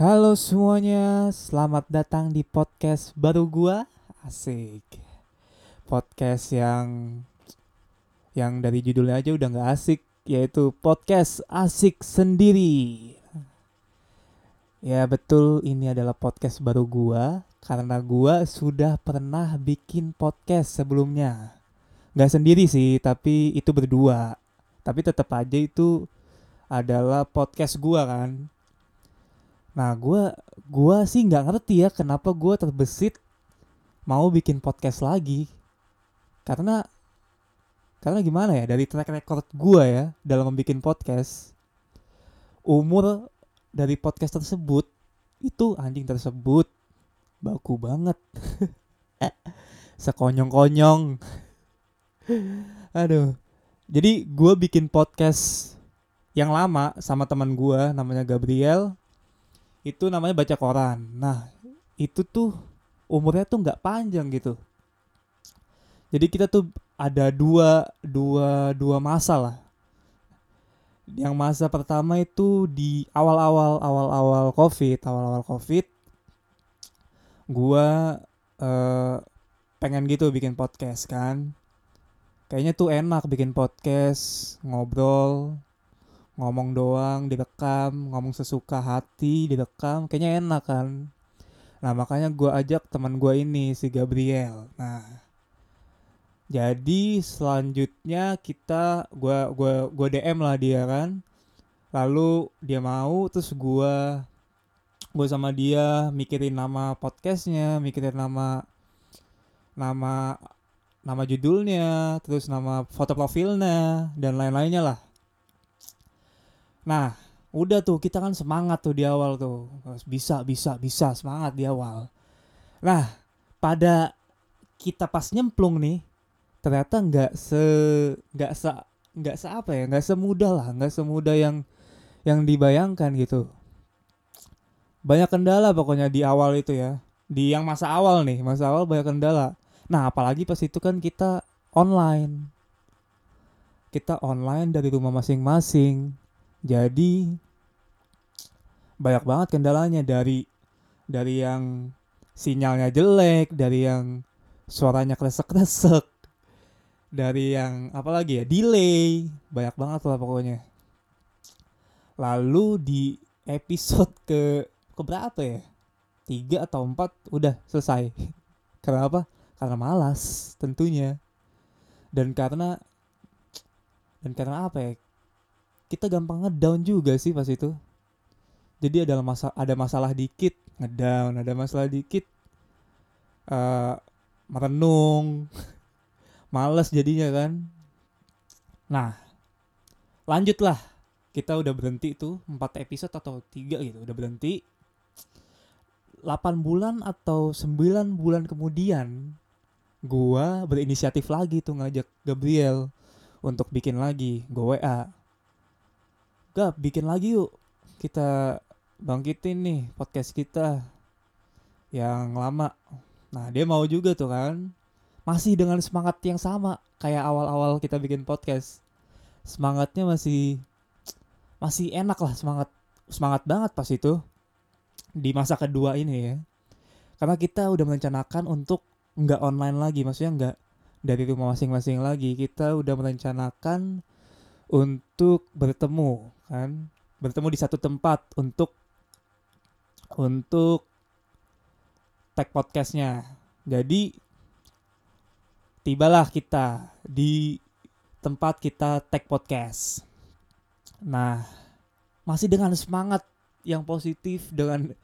Halo semuanya, selamat datang di podcast baru gua. Asik. Podcast yang yang dari judulnya aja udah nggak asik, yaitu podcast asik sendiri. Ya betul, ini adalah podcast baru gua karena gua sudah pernah bikin podcast sebelumnya. Nggak sendiri sih, tapi itu berdua. Tapi tetap aja itu adalah podcast gua kan Nah, gue gua sih nggak ngerti ya kenapa gue terbesit mau bikin podcast lagi. Karena karena gimana ya dari track record gue ya dalam membuat podcast umur dari podcast tersebut itu anjing tersebut baku banget. Sekonyong-konyong. Aduh. Jadi gue bikin podcast yang lama sama teman gue namanya Gabriel itu namanya baca koran. Nah, itu tuh umurnya tuh nggak panjang gitu. Jadi kita tuh ada dua dua dua masa lah. Yang masa pertama itu di awal-awal awal-awal covid, awal-awal covid, gua eh, pengen gitu bikin podcast kan. Kayaknya tuh enak bikin podcast, ngobrol, ngomong doang direkam ngomong sesuka hati direkam kayaknya enak kan. Nah makanya gue ajak teman gue ini si Gabriel. Nah jadi selanjutnya kita gue gua gua DM lah dia kan. Lalu dia mau terus gue gue sama dia mikirin nama podcastnya mikirin nama nama nama judulnya terus nama foto profilnya dan lain-lainnya lah Nah, udah tuh kita kan semangat tuh di awal tuh. Bisa, bisa, bisa semangat di awal. Nah, pada kita pas nyemplung nih, ternyata nggak se nggak se nggak se apa ya, nggak semudah lah, nggak semudah yang yang dibayangkan gitu. Banyak kendala pokoknya di awal itu ya. Di yang masa awal nih, masa awal banyak kendala. Nah, apalagi pas itu kan kita online. Kita online dari rumah masing-masing jadi banyak banget kendalanya dari dari yang sinyalnya jelek, dari yang suaranya kresek-kresek, dari yang apalagi ya delay, banyak banget lah pokoknya. Lalu di episode ke ke berapa ya? Tiga atau empat udah selesai. Karena apa? Karena malas tentunya. Dan karena dan karena apa ya? Kita gampang ngedown juga sih pas itu. Jadi ada masa ada masalah dikit ngedown ada masalah dikit uh, merenung males jadinya kan. Nah lanjutlah. Kita udah berhenti tuh empat episode atau tiga gitu udah berhenti. 8 bulan atau 9 bulan kemudian gua berinisiatif lagi tuh ngajak Gabriel untuk bikin lagi gue WA Gap, bikin lagi yuk. Kita bangkitin nih podcast kita yang lama. Nah, dia mau juga tuh kan. Masih dengan semangat yang sama kayak awal-awal kita bikin podcast. Semangatnya masih masih enak lah semangat semangat banget pas itu di masa kedua ini ya. Karena kita udah merencanakan untuk nggak online lagi, maksudnya nggak dari rumah masing-masing lagi. Kita udah merencanakan untuk bertemu kan? Bertemu di satu tempat untuk untuk tag podcastnya. Jadi tibalah kita di tempat kita tag podcast. Nah masih dengan semangat yang positif dengan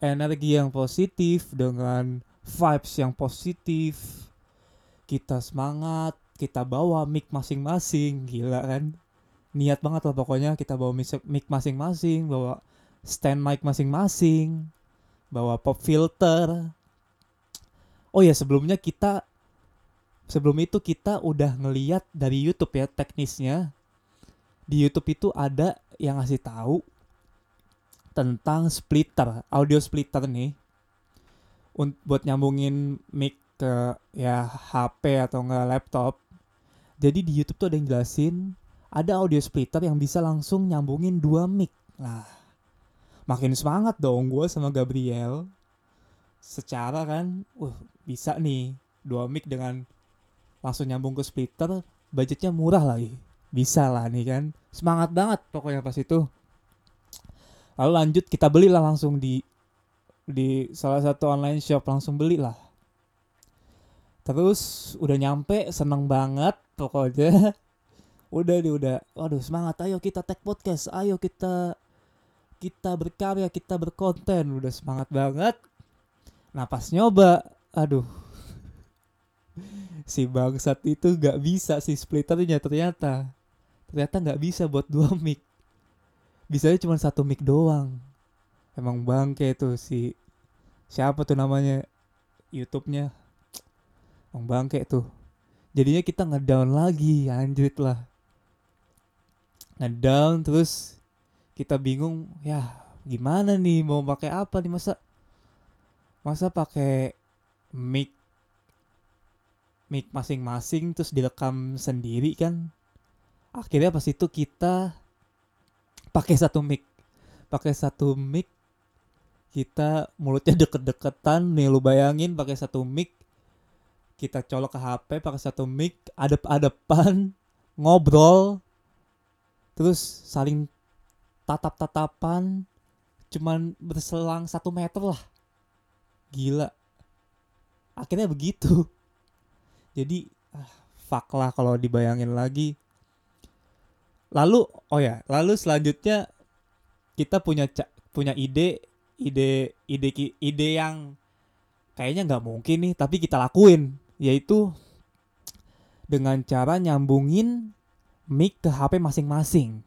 energi yang positif dengan vibes yang positif kita semangat kita bawa mic masing-masing gila kan niat banget lah pokoknya kita bawa mic masing-masing bawa stand mic masing-masing bawa pop filter. Oh ya sebelumnya kita sebelum itu kita udah ngeliat dari YouTube ya teknisnya. Di YouTube itu ada yang ngasih tahu tentang splitter audio splitter nih. Buat nyambungin mic ke ya HP atau enggak laptop. Jadi di YouTube tuh ada yang jelasin ada audio splitter yang bisa langsung nyambungin dua mic. Nah, makin semangat dong gue sama Gabriel. Secara kan uh bisa nih dua mic dengan langsung nyambung ke splitter budgetnya murah lagi. Bisa lah nih kan. Semangat banget pokoknya pas itu. Lalu lanjut kita belilah langsung di di salah satu online shop langsung beli lah terus udah nyampe seneng banget pokoknya udah di udah. Waduh semangat. Ayo kita tag podcast. Ayo kita kita berkarya kita berkonten. Udah semangat banget. Nah pas nyoba, aduh, si bangsat itu gak bisa si splitternya ternyata, ternyata gak bisa buat dua mic, bisanya cuma satu mic doang. Emang bangke tuh si siapa tuh namanya? YouTube-nya, emang bangke tuh. Jadinya kita ngedown lagi, anjrit lah. Ngedown terus kita bingung ya gimana nih mau pakai apa nih masa masa pakai mic mic masing-masing terus direkam sendiri kan. Akhirnya pas itu kita pakai satu mic pakai satu mic kita mulutnya deket-deketan nih lu bayangin pakai satu mic kita colok ke HP pakai satu mic adep-adepan ngobrol terus saling tatap-tatapan cuman berselang satu meter lah. Gila. Akhirnya begitu. Jadi ah, fuck lah kalau dibayangin lagi. Lalu oh ya lalu selanjutnya kita punya punya ide ide ide ide yang kayaknya nggak mungkin nih tapi kita lakuin. Yaitu dengan cara nyambungin mic ke HP masing-masing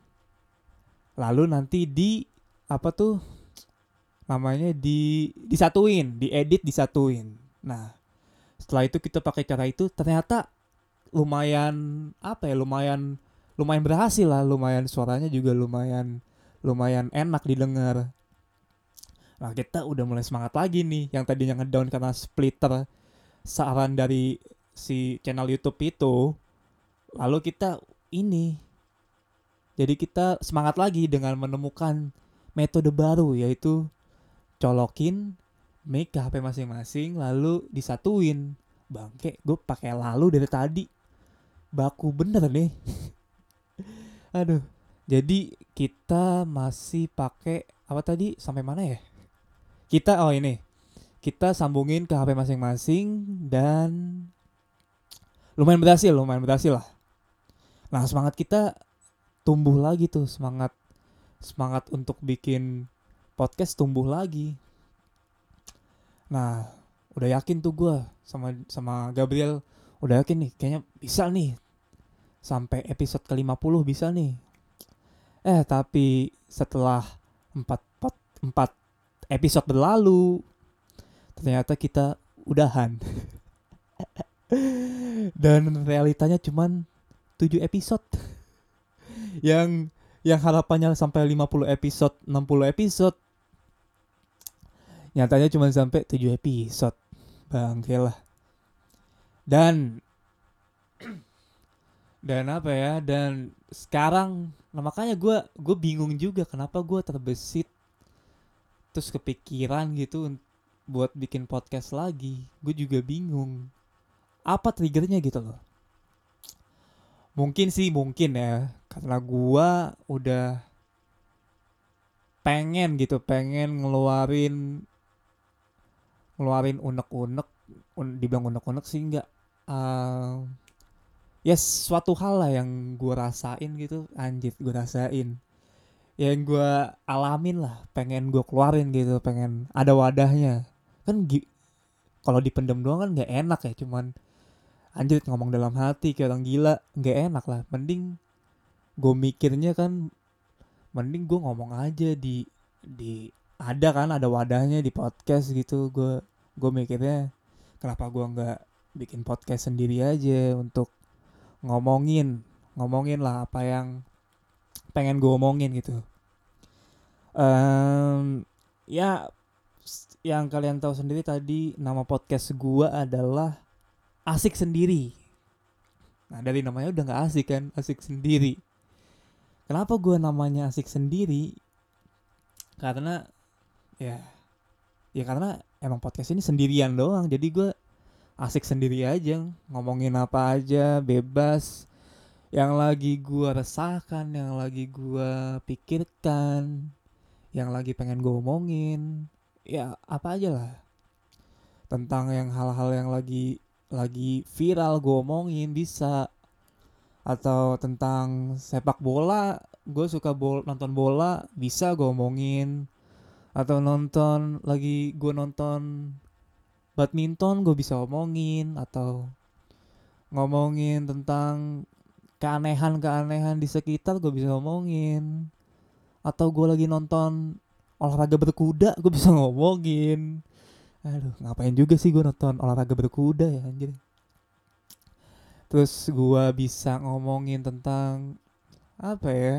lalu nanti di apa tuh namanya di disatuin, diedit disatuin. Nah, setelah itu kita pakai cara itu ternyata lumayan apa ya, lumayan lumayan berhasil lah, lumayan suaranya juga lumayan lumayan enak didengar. Nah, kita udah mulai semangat lagi nih yang tadinya ngedown karena splitter saran dari si channel YouTube itu. Lalu kita ini. Jadi kita semangat lagi dengan menemukan metode baru yaitu colokin mic ke HP masing-masing lalu disatuin. Bangke gue pakai lalu dari tadi. Baku bener nih. Aduh. Jadi kita masih pakai apa tadi? Sampai mana ya? Kita oh ini. Kita sambungin ke HP masing-masing dan lumayan berhasil lumayan berhasil lah nah semangat kita tumbuh lagi tuh semangat semangat untuk bikin podcast tumbuh lagi. Nah, udah yakin tuh gue sama sama Gabriel udah yakin nih kayaknya bisa nih sampai episode ke-50 bisa nih. Eh, tapi setelah 4, 4, 4 episode berlalu ternyata kita udahan. Dan realitanya cuman 7 episode. yang yang harapannya sampai 50 episode, 60 episode. Nyatanya cuma sampai 7 episode. Bangke lah. Dan dan apa ya dan sekarang nah makanya gue gue bingung juga kenapa gue terbesit terus kepikiran gitu buat bikin podcast lagi. Gue juga bingung. Apa triggernya gitu loh mungkin sih mungkin ya. Karena gue udah pengen gitu pengen ngeluarin ngeluarin unek-unek un, dibilang unek-unek sih enggak. Uh, ya yes, suatu hal lah yang gue rasain gitu. Anjir gue rasain. Yang gue alamin lah pengen gue keluarin gitu pengen ada wadahnya. Kan kalau dipendem doang kan nggak enak ya cuman anjir ngomong dalam hati kayak orang gila. Nggak enak lah. Mending gue mikirnya kan mending gue ngomong aja di di ada kan ada wadahnya di podcast gitu. Gue gue mikirnya kenapa gue nggak bikin podcast sendiri aja untuk ngomongin ngomongin lah apa yang pengen gue omongin gitu. Um, ya yang kalian tahu sendiri tadi nama podcast gue adalah asik sendiri. Nah dari namanya udah nggak asik kan asik sendiri. Kenapa gue namanya asik sendiri? Karena ya ya karena emang podcast ini sendirian doang. Jadi gue asik sendiri aja ngomongin apa aja bebas. Yang lagi gue resahkan yang lagi gue pikirkan yang lagi pengen gue omongin ya apa aja lah. Tentang yang hal-hal yang lagi lagi viral gue omongin bisa. Atau tentang sepak bola gue suka bol nonton bola bisa gue omongin. Atau nonton lagi gue nonton badminton gue bisa omongin. Atau ngomongin tentang keanehan-keanehan di sekitar gue bisa ngomongin atau gue lagi nonton olahraga berkuda gue bisa ngomongin aduh ngapain juga sih gue nonton olahraga berkuda ya anjir. Terus gue bisa ngomongin tentang apa ya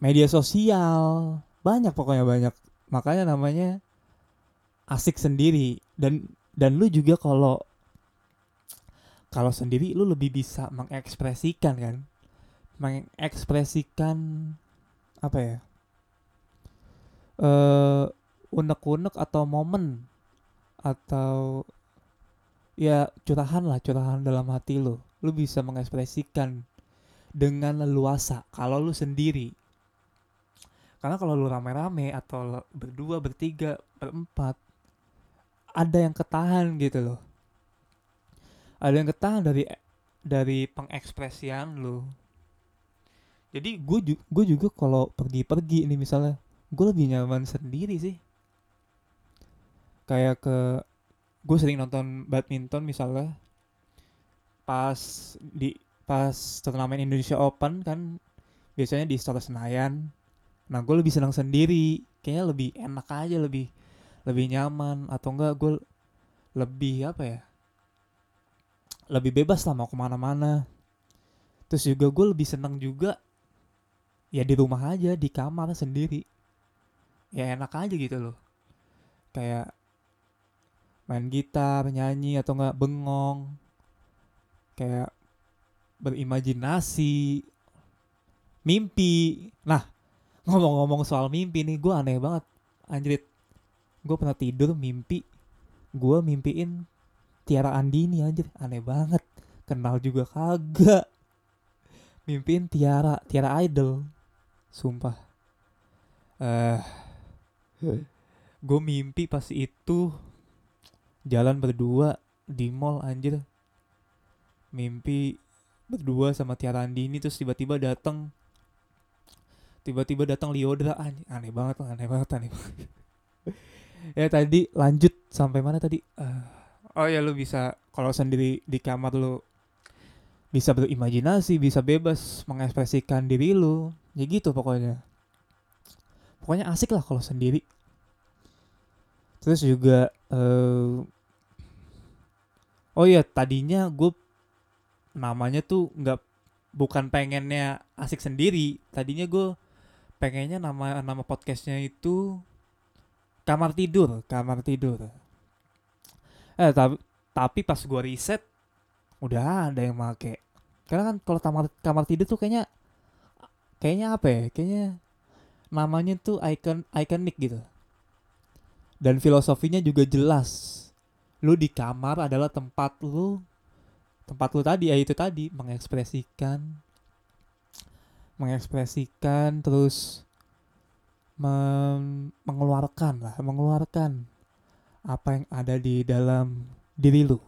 media sosial. Banyak pokoknya banyak. Makanya namanya asik sendiri. Dan dan lu juga kalau kalau sendiri lu lebih bisa mengekspresikan kan? Mengekspresikan apa ya eh unek-unek atau momen atau ya curahan lah curahan dalam hati lu. Lu bisa mengekspresikan dengan leluasa kalau lu sendiri. Karena kalau lu rame-rame atau berdua bertiga berempat ada yang ketahan gitu loh. Ada yang ketahan dari dari pengekspresian lu. Jadi gue juga kalau pergi-pergi ini misalnya gue lebih nyaman sendiri sih kayak ke gue sering nonton badminton misalnya. Pas di pas turnamen Indonesia Open kan biasanya di Istora Senayan. Nah gue lebih senang sendiri. Kayaknya lebih enak aja lebih lebih nyaman. Atau enggak gue lebih apa ya lebih bebas lah mau ke mana-mana. Terus juga gue lebih senang juga ya di rumah aja di kamar sendiri. Ya enak aja gitu loh. Kayak main gitar nyanyi atau enggak bengong. Kayak berimajinasi mimpi. Nah ngomong-ngomong soal mimpi nih gue aneh banget. Anjrit gue pernah tidur mimpi. Gue mimpiin Tiara Andini anjir aneh banget. Kenal juga kagak. Mimpiin Tiara Tiara Idol. Sumpah. Eh uh, gue mimpi pas itu jalan berdua di mall anjir. Mimpi berdua sama Tiara Andini terus tiba-tiba datang tiba-tiba datang Liodra anjir aneh banget aneh banget aneh banget. Ya tadi lanjut sampai mana tadi? Uh, oh ya lu bisa kalau sendiri di kamar lu bisa berimajinasi bisa bebas mengekspresikan diri lu. Ya gitu pokoknya. Pokoknya asik lah kalau sendiri. Terus juga uh, oh ya tadinya gue namanya tuh nggak bukan pengennya asik sendiri. Tadinya gue pengennya nama nama podcastnya itu kamar tidur kamar tidur. Eh tapi tapi pas gue riset udah ada yang make. Karena kan kalau kamar kamar tidur tuh kayaknya kayaknya apa ya kayaknya namanya tuh icon ikonik gitu. Dan filosofinya juga jelas lu di kamar adalah tempat lu tempat lu tadi ya itu tadi mengekspresikan mengekspresikan terus mengeluarkan lah, mengeluarkan apa yang ada di dalam diri lu.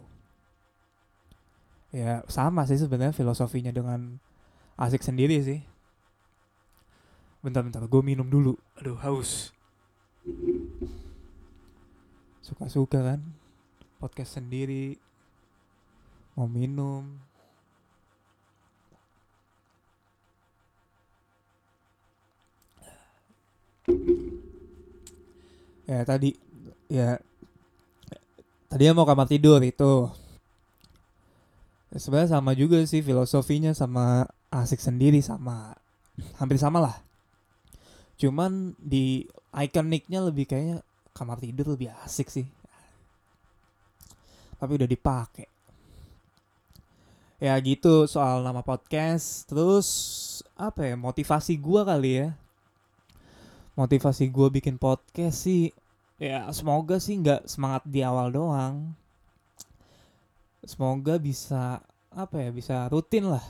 Ya sama sih sebenarnya filosofinya dengan asik sendiri sih. Bentar-bentar, gue minum dulu. Aduh haus. Suka-suka kan podcast sendiri mau minum. Ya tadi ya tadi mau kamar tidur itu. Ya, sebenarnya sama juga sih filosofinya sama asik sendiri sama hampir sama lah. Cuman di ikoniknya lebih kayaknya kamar tidur lebih asik sih tapi udah dipakai ya gitu soal nama podcast. Terus apa ya motivasi gua kali ya. Motivasi gue bikin podcast sih ya semoga sih nggak semangat di awal doang. Semoga bisa apa ya bisa rutin lah.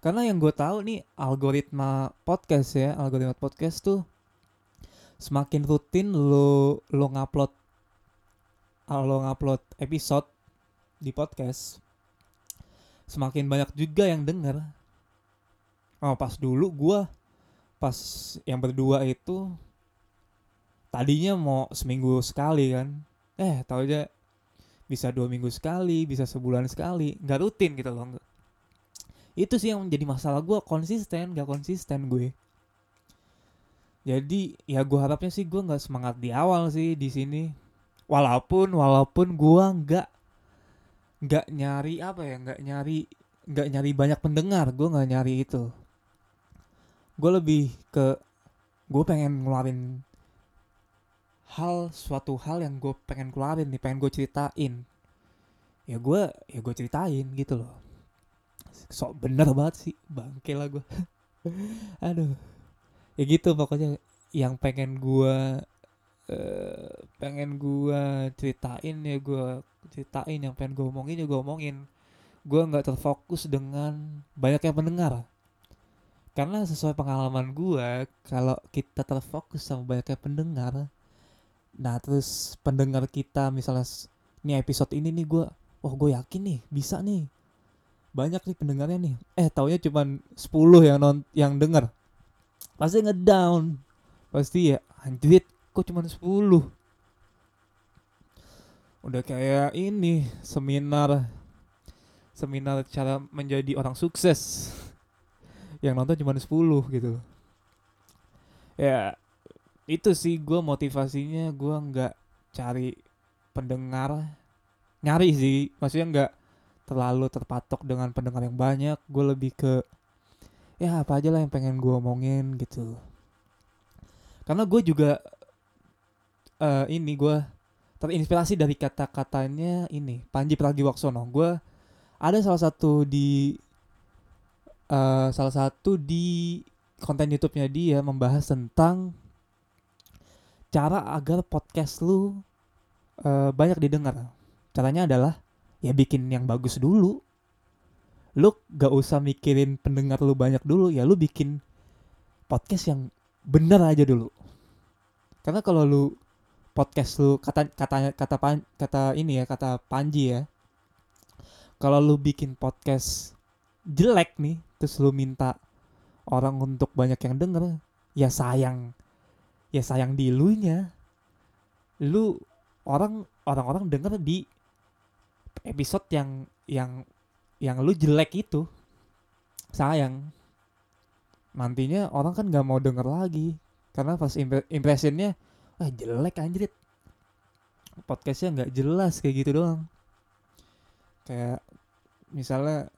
Karena yang gue tahu nih algoritma podcast ya algoritma podcast tuh semakin rutin lo lo ngupload lo ngupload episode di podcast semakin banyak juga yang denger. Oh pas dulu gue pas yang berdua itu tadinya mau seminggu sekali kan. Eh tau aja bisa dua minggu sekali bisa sebulan sekali. Nggak rutin gitu loh itu sih yang menjadi masalah gue konsisten gak konsisten gue. Jadi ya gue harapnya sih gue nggak semangat di awal sih di sini walaupun walaupun gue nggak nggak nyari apa ya nggak nyari nggak nyari banyak pendengar gue nggak nyari itu. Gue lebih ke gue pengen ngeluarin hal suatu hal yang gue pengen keluarin nih pengen gue ceritain. Ya gue ya gue ceritain gitu loh. Sok bener banget sih bangke lah gue aduh. Ya gitu pokoknya yang pengen gue uh, pengen gue ceritain ya gue ceritain yang pengen gue omongin ya gue omongin. Gue nggak terfokus dengan banyaknya pendengar. Karena sesuai pengalaman gue kalau kita terfokus sama banyaknya pendengar nah terus pendengar kita misalnya nih episode ini nih gue oh gue yakin nih bisa nih. Banyak nih pendengarnya nih. Eh taunya cuma 10 yang non yang denger. Pasti ngedown. Pasti ya anjir kok cuma 10 udah kayak ini seminar seminar cara menjadi orang sukses. Yang nonton cuma 10 gitu. Ya itu sih gue motivasinya gue nggak cari pendengar. Nyari sih maksudnya nggak terlalu terpatok dengan pendengar yang banyak. Gue lebih ke ya apa aja lah yang pengen gue omongin gitu. Karena gue juga uh, ini gue terinspirasi dari kata-katanya ini Panji Pragiwaksono gue ada salah satu di uh, salah satu di konten YouTube-nya dia membahas tentang cara agar podcast lu uh, banyak didengar. Caranya adalah ya bikin yang bagus dulu. Lu gak usah mikirin pendengar lu banyak dulu, ya lu bikin podcast yang bener aja dulu. Karena kalau lu podcast lu kata kata kata pan, kata ini ya kata Panji ya. Kalau lu bikin podcast jelek nih terus lu minta orang untuk banyak yang denger ya sayang. Ya sayang di lu nya. Lu orang orang-orang denger di episode yang yang yang lu jelek itu. Sayang. Nantinya orang kan nggak mau denger lagi. Karena pas impressionnya ah jelek anjrit. Podcastnya nggak jelas kayak gitu doang. Kayak misalnya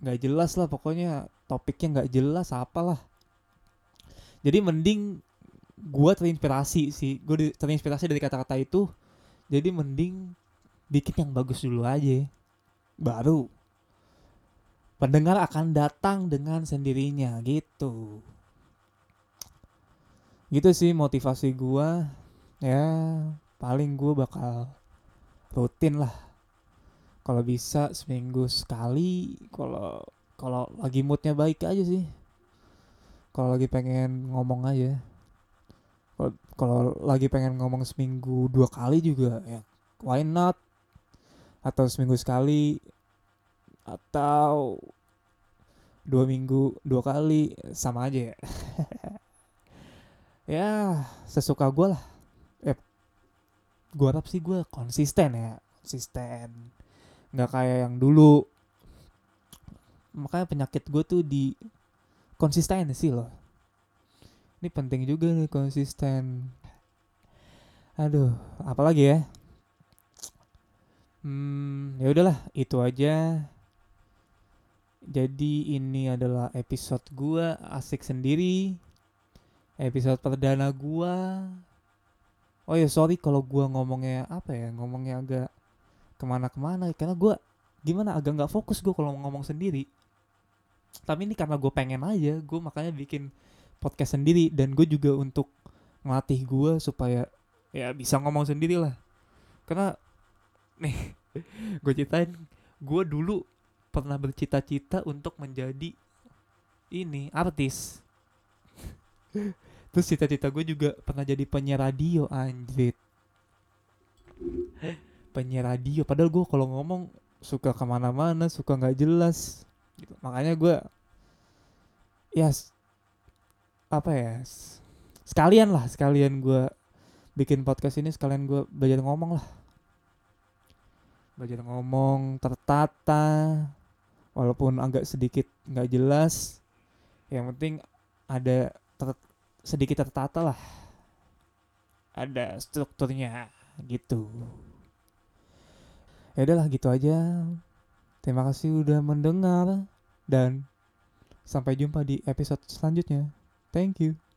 nggak jelas lah pokoknya topiknya nggak jelas apalah. Jadi mending gue terinspirasi sih gue terinspirasi dari kata-kata itu jadi mending bikin yang bagus dulu aja. Baru pendengar akan datang dengan sendirinya gitu. Gitu sih motivasi gue ya paling gue bakal rutin lah. Kalau bisa seminggu sekali kalau kalau lagi moodnya baik aja sih. Kalau lagi pengen ngomong aja. Kalau lagi pengen ngomong seminggu dua kali juga ya why not? Atau seminggu sekali atau dua minggu dua kali sama aja ya. Ya sesuka gue lah eh gue harap sih gue konsisten ya konsisten. Nggak kayak yang dulu. Makanya penyakit gue tuh di konsistensi loh. Ini penting juga nih konsisten. Aduh apalagi ya? Hmm ya udahlah itu aja. Jadi ini adalah episode gue asik sendiri. Episode perdana gue oh ya sorry kalau gue ngomongnya apa ya ngomongnya agak ke mana-kemana karena gue gimana agak nggak fokus gue kalau ngomong sendiri. Tapi ini karena gue pengen aja gue makanya bikin podcast sendiri dan gue juga untuk ngelatih gue supaya ya bisa ngomong sendiri lah. Karena nih gue ceritain gue dulu pernah bercita-cita untuk menjadi ini artis terus cita-cita gue juga pernah jadi penyiar radio anjir penyiar radio padahal gue kalau ngomong suka ke mana-mana suka nggak jelas gitu. makanya gue ya s- apa ya sekalian lah sekalian gue bikin podcast ini sekalian gue belajar ngomong lah. Belajar ngomong tertata walaupun agak sedikit nggak jelas. Yang penting ada sedikit tertata lah. Ada strukturnya gitu. Ya udahlah gitu aja. Terima kasih udah mendengar dan sampai jumpa di episode selanjutnya. Thank you